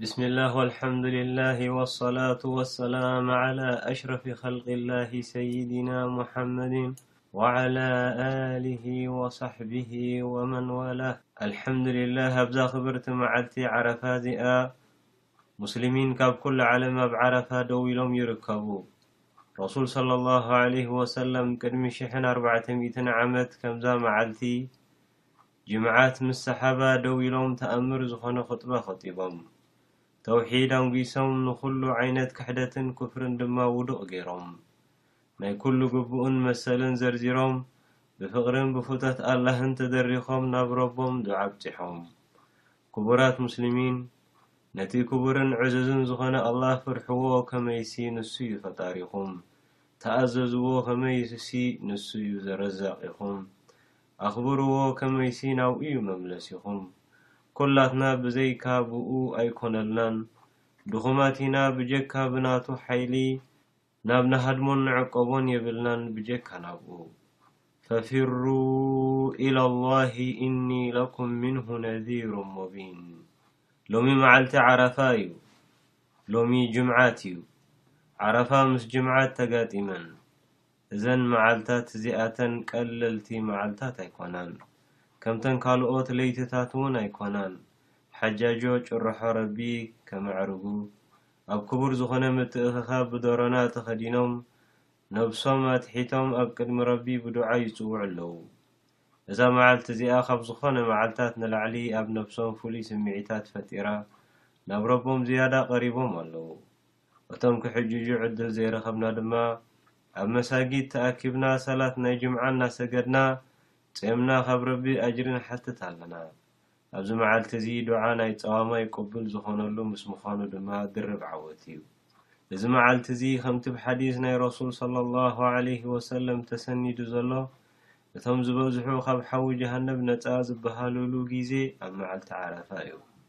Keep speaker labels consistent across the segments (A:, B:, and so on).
A: ብስሚላህ ወልሐምዱሊላሂ ወሰላቱ ወሰላም ዓላ ኣሽረፊ ኸልቂላሂ ሰይዲና ሙሐመዲን ወዓላ ኣሊሂ ወሰሕቢሂ ወመን ዋላህ። ኣልሐምዱሊላህ ኣብዛ ኽብርቲ መዓልቲ ዓረፋ እዚኣ ሙስሊሚን ካብ ኩሉ ዓለም ኣብ ዓረፋ ደው ኢሎም ይርከቡ። ረሱል ሰለላሁ ዓለይሂ ወሰለም ቅድሚ ሽሕን ኣርባዕተ ሚእትን ዓመት ከምዛ መዓልቲ ጅምዓት ምስ ሰሓባ ደው ኢሎም ተኣምር ዝኾነ ኹጥባ ኹጢቦም። ተውሒድ ኣንጒሶም ንኹሉ ዓይነት ክሕደትን ኩፍርን ድማ ውዱቕ ገይሮም። ናይ ኩሉ ግቡእን መሰልን ዘርዚሮም ብፍቕርን ብፍቶት ኣላህን ተደሪኾም ናብ ረቦም ዱዓ ኣብጺሖም። ክቡራት ሙስሊሚን! ነቲ ክቡርን ዕዙዝን ዝኾነ ኣላህ ፍርሕዎ ከመይሲ ንሱ ዩ ፈጣሪኹም። ተኣዘዝዎ ከመይሱሲ ንሱ ዩ ዘረዛቒኹም። ኣኽብርዎ ከመይሲ ናብኡዩ መምለሲኹም ኩላትና ብዘይካ ብኡ ኣይኮነልናን ድኹማት ኢና ብጀካ ብናቱ ሓይሊ ናብ ንሃድሞን ንዕቆቦን የብልናን ብጀካ ናብኡ ፈፊሩ ኢላላሂ ኢኒ ለኩም ሚንሁ ነዚሩን ሙቢን ሎሚ መዓልቲ ዓረፋ እዩ ሎሚ ጅምዓት እዩ ዓረፋ ምስ ጅምዓት ተጋጢመን እዘን መዓልታት እዚኣተን ቀለልቲ መዓልታት ኣይኮናን። ከምተን ካልኦት ለይቲታት'ውን ኣይኮናን። ሓጃጆ ጭርሖ ረቢ ከመዕርጉ፣ ኣብ ክቡር ዝኾነ ምትእኽኻብ ብደሮና ተኸዲኖም፣ ነብሶም ኣትሒቶም ኣብ ቅድሚ ረቢ ብዱዓ ይጽውዑ ኣለዉ። እዛ መዓልቲ እዚኣ ካብ ዝኾነ መዓልታት ንላዕሊ ኣብ ነብሶም ፍሉይ ስምዒታት ፈጢራ ናብ ረቦም ዝያዳ ቀሪቦም ኣለዉ። እቶም ክሕጅዡ ዕድል ዘይረኸብና ድማ ኣብ መሳጊድ ተኣኪብና ሰላት ናይ ጅምዓ እናሰገድና ጼምና ካብ ረቢ ኣጅሪ ንሓትት ኣለና። ኣብዚ መዓልቲ እዚ ዱዓ ናይ ጸዋማይ ቅቡል ዝኾነሉ ምስ ምዃኑ ድማ ድርብ ዓወት እዩ። እዚ መዓልቲ እዚ ከምቲ ብሓዲስ ናይ ረሱል ሰለላሁ ዓለይሂ ወሰለም ተሰኒዱ ዘሎ እቶም ዝበዝሑ ካብ ሓዊ ጀሃነብ ነጻ ዝበሃልሉ ግዜ ኣብ መዓልቲ ዓረፋ እዩ።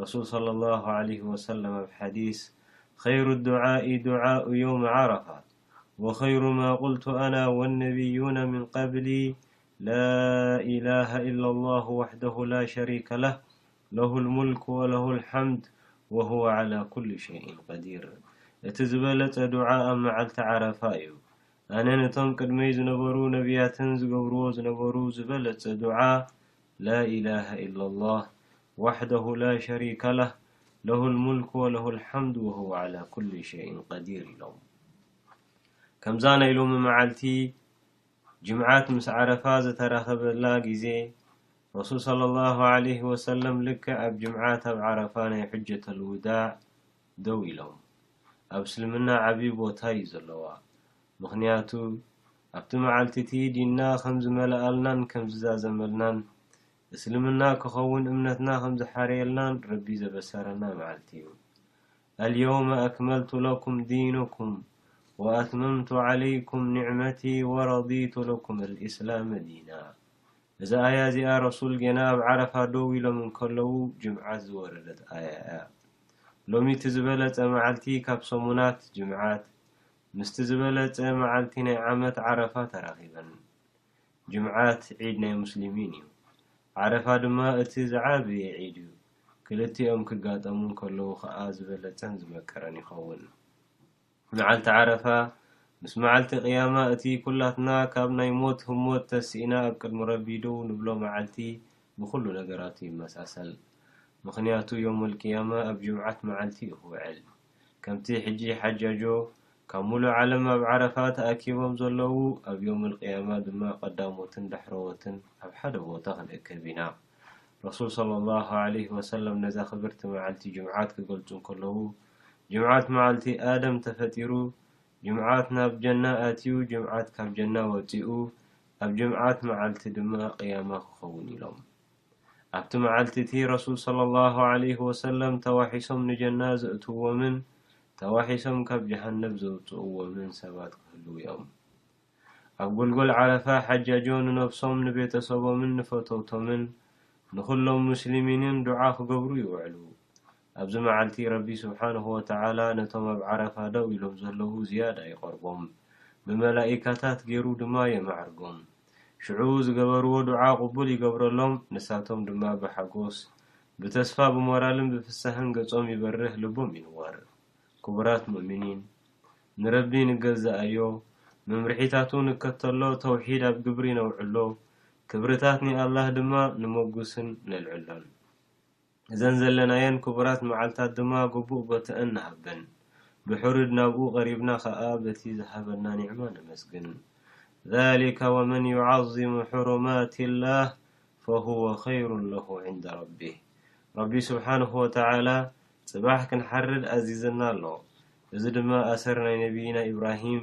A: ረሱል ሰለሏሁ ዓለይሂ ወሰለም ኣብ ሓዲስ፣ ኸይሩ ዱዓኢ ዱዓኡ የውም ዓረፋ፣ ወኸይሩ ማ ቁልቱ ኣና ወነቢዩነ ምን ቐብሊ፣ ላኢላሃ ኢለሏሁ ወሕደሁ ላ ሸሪከ ለህ፣ ለሁል ሙልክ ወለሁል ሓምድ ወሁወ ዓላ ኩሊ ሸይኢን ቐዲር። እቲ ዝበለፀ ዱዓ ኣብ መዓልቲ ዓረፋ እዩ። ኣነን እቶም ቅድመይ ዝነበሩ ነቢያትን ዝገብርዎ ዝነበሩ ዝበለፀ ዱዓ ላኢላሃ ኢለሏህ፣ ዋሕደሁ ላ ሸሪከ ለህ ለሁል ሙልክ ወለሁል ሓምድ ወሁወ ዓላ ኩሊ ሸይን ቀዲር ኢሎም። ከምዛ ናይ ሎሚ መዓልቲ ጅምዓት ምስ ዓረፋ ዝተራኸበላ ግዜ ረሱል ሰለላሁ ዓለይሂ ወሰለም ልክዕ ኣብ ጅምዓት ኣብ ዓረፋ ናይ ሑጀተል ውዳዕ ደው ኢሎም። ኣብ እስልምና ዓቢ ቦታ እዩ ዘለዋ። ምኽንያቱ ኣብቲ መዓልቲ እቲ ዲንና ከም ዝመለኣልናን ከም ዝዛዘመልናን እስልምና ክኸውን እምነትና ከም ዝሓረየልናን ረቢ ዘበሰረና መዓልቲ እዩ። ኣልየውመ ኣክመልቱ ለኩም ዲነኩም ወኣትመምቱ ዓለይኩም ኒዕመቲ ወረዲቱ ለኩም ኣልኢስላመ ዲና። እዛ ኣያ እዚኣ ረሱል ጌና ኣብ ዓረፋ ደው ኢሎም እንከለዉ ጅምዓት ዝወረደት ኣያ እያ። ሎሚ እቲ ዝበለጸ መዓልቲ ካብ ሰሙናት፣ ጅምዓት፣ ምስቲ ዝበለጸ መዓልቲ ናይ ዓመት፣ ዓረፋ፣ ተራኺበን። ጅምዓት ዒድ ናይ ሙስሊሚን እዩ። ዓረፋ ድማ እቲ ዝዓበየ ዒድ እዩ። ክልቲኦም ክጋጠሙ እንከለዉ ከኣ ዝበለጸን ዝመቀረን ይኸውን። መዓልቲ ዓረፋ ምስ መዓልቲ ቅያማ እቲ ኩላትና ካብ ናይ ሞት ህሞት ተሲእና ኣብ ቅድሚ ረቢ ደው ንብሎ መዓልቲ ብኹሉ ነገራቱ ይመሳሰል። ምኽንያቱ የውመል ቅያማ ኣብ ጅምዓት መዓልቲ እዩ ክውዕል። ከምቲ ሕጂ ሓጃጆ ካብ ምሉእ ዓለም ኣብ ዓረፋ ተኣኪቦም ዘለዉ ኣብ ዮውም ልቅያማ ድማ ቀዳሞትን ዳሕረዎትን ኣብ ሓደ ቦታ ክንእከብ ኢና። ረሱል ሰለሏሁ ዓለይሂ ወሰለም ነዛ ክብርቲ መዓልቲ ጅምዓት ክገልጹ እንከለዉ ጅምዓት መዓልቲ ኣደም ተፈጢሩ፣ ጅምዓት ናብ ጀና ኣትዩ፣ ጅምዓት ካብ ጀና ወጺኡ፣ ኣብ ጅምዓት መዓልቲ ድማ ቅያማ ክኸውን ኢሎም። ኣብቲ መዓልቲ እቲ ረሱል ሰለሏሁ ዓለይሂ ወሰለም ተዋሒሶም ንጀና ዘእትውዎምን ተዋሒሶም ካብ ጀሃነብ ዘውጽእዎምን ሰባት ክህልዉ እዮም። ኣብ ጎልጎል ዓረፋ ሓጃጆ ንነብሶም ንቤተሰቦምን ንፈተውቶምን ንኹሎም ሙስሊሚንን ዱዓ ክገብሩ ይውዕሉ። ኣብዚ መዓልቲ ረቢ ስብሓነሁ ወተዓላ ነቶም ኣብ ዓረፋ ደው ኢሎም ዘለዉ ዝያዳ ይቐርቦም፣ ብመላኢካታት ገይሩ ድማ የማዕርጎም። ሽዑ ዝገበርዎ ዱዓ ቕቡል ይገብረሎም፣ ንሳቶም ድማ ብሓጎስ፣ ብተስፋ፣ ብሞራልን ብፍሳህን ገጾም ይበርህ፣ ልቦም ይንወር። ክቡራት ሙእሚኒን! ንረቢ ንገዘኣዮ፣ መምርሒታቱ ንከተሎ፣ ተውሒድ ኣብ ግብሪ ነውዕሎ፣ ክብርታት ኒኣላህ ድማ ንሞግስን ነልዕሎን። እዘን ዘለናየን ክቡራት መዓልታት ድማ ግቡእ ቦትኣን ንሃበን። ብሕሩድ ናብኡ ቀሪብና ከኣ በቲ ዝሃበና ኒዕማ ነመስግን። ዛሊከ ወመን ዩዓዚሙ ሕሩማቲላህ ፈሁወ ኸይሩን ለሁ ዒንደ ረቢህ። ረቢ ስብሓነሁ ወተዓላ ጽባሕ ክንሓርድ ኣዚዙና ኣሎ። እዚ ድማ ኣሰር ናይ ነብይና ኢብራሂም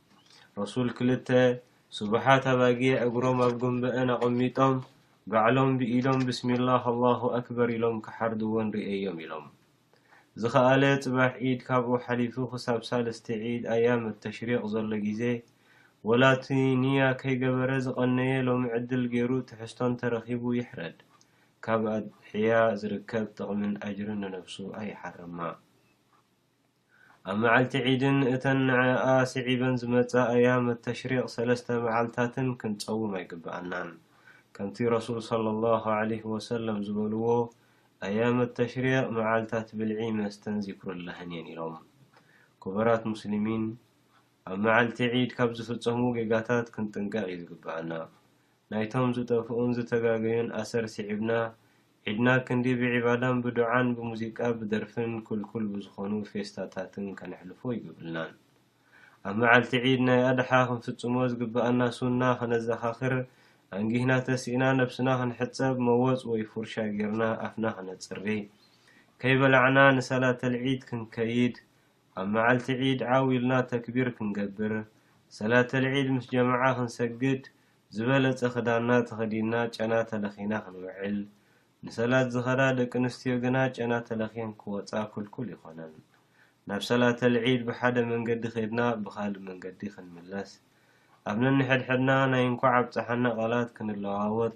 A: ረሱል ክልተ ስቡሓት ኣባጊዕ እግሮም ኣብ ጉምበኣን ኣቐሚጦም ባዕሎም ብኢዶም ብስሚላህ ኣላሁ ኣክበር ኢሎም ክሓርድወን ርእየዮም ኢሎም። ዝኸኣለ ጽባሕ ዒድ ካብኡ ሓሊፉ ክሳብ ሳልስቲ ዒድ ኣያም ኣተሽሪቕ ዘሎ ግዜ ወላ እቲ ንያ ከይገበረ ዝቐነየ ሎሚ ዕድል ገይሩ ትሕዝቶ እንተረኺቡ ይሕረድ። ካብ ኣድሕያ ዝርከብ ጥቕምን ኣጅርን ንነብሱ ኣይሓርማ። ኣብ መዓልቲ ዒድን እተን ንዐኣ ስዒበን ዝመጻ ኣያም ኣተሽሪቕ ሰለስተ መዓልታትን ክንጸውም ኣይግብኣናን። ከምቲ ረሱል ሰለሏሁ ዓለይሂ ወሰለም ዝበልዎ፣ ኣያም ኣተሽሪቕ መዓልታት ብልዒ መስተን ዚክሩላህን እየን ኢሎም። ኩቡራት ሙስሊሚን፣ ኣብ መዓልቲ ዒድ ካብ ዝፍጸሙ ጌጋታት ክንጥንቀቕ እዩ ዝግብኣና። ናይቶም ዝጠፍኡን ዝተጋገዩን ኣሰር ስዒብና ዒድና ክንዲ ብዒባዳን ብዱዓን ብሙዚቃ ብደርፍን ኩልኩል ብዝኾኑ ፌስታታትን ከነሕልፎ ኣይግብልናን። ኣብ መዓልቲ ዒድ ናይ ኣድሓ ክንፍጽሞ ዝግብኣና ሱና ከነዘኻኽር፣ ኣንጊህና ተሲእና ነብስና ክንሕጸብ፣ መወጽ ወይ ፉርሻ ጌርና ኣፍና ክነጽሪ፣ ከይበላዕና ንሰላተል ዒድ ክንከይድ፣ ኣብ መዓልቲ ዒድ ዓው ኢልና ተክቢር ክንገብር፣ ሰላተል ዒድ ምስ ጀማዓ ክንሰግድ፣ ዝበለጸ ክዳንና ተኸዲንና ጨና ተለኺና ክንውዕል፣ ንሰላት ዝኸዳ ደቂ ኣንስትዮ ግና ጨና ተለኺየን ክወጻ ክልኩል ይኾነን። ናብ ሰላተል ዒድ ብሓደ መንገዲ ኬድና ብኻልእ መንገዲ ክንምለስ፣ ኣብ ነንሕድሕድና ናይ እንኳዕ ኣብጸሓና ቃላት ክንለዋወጥ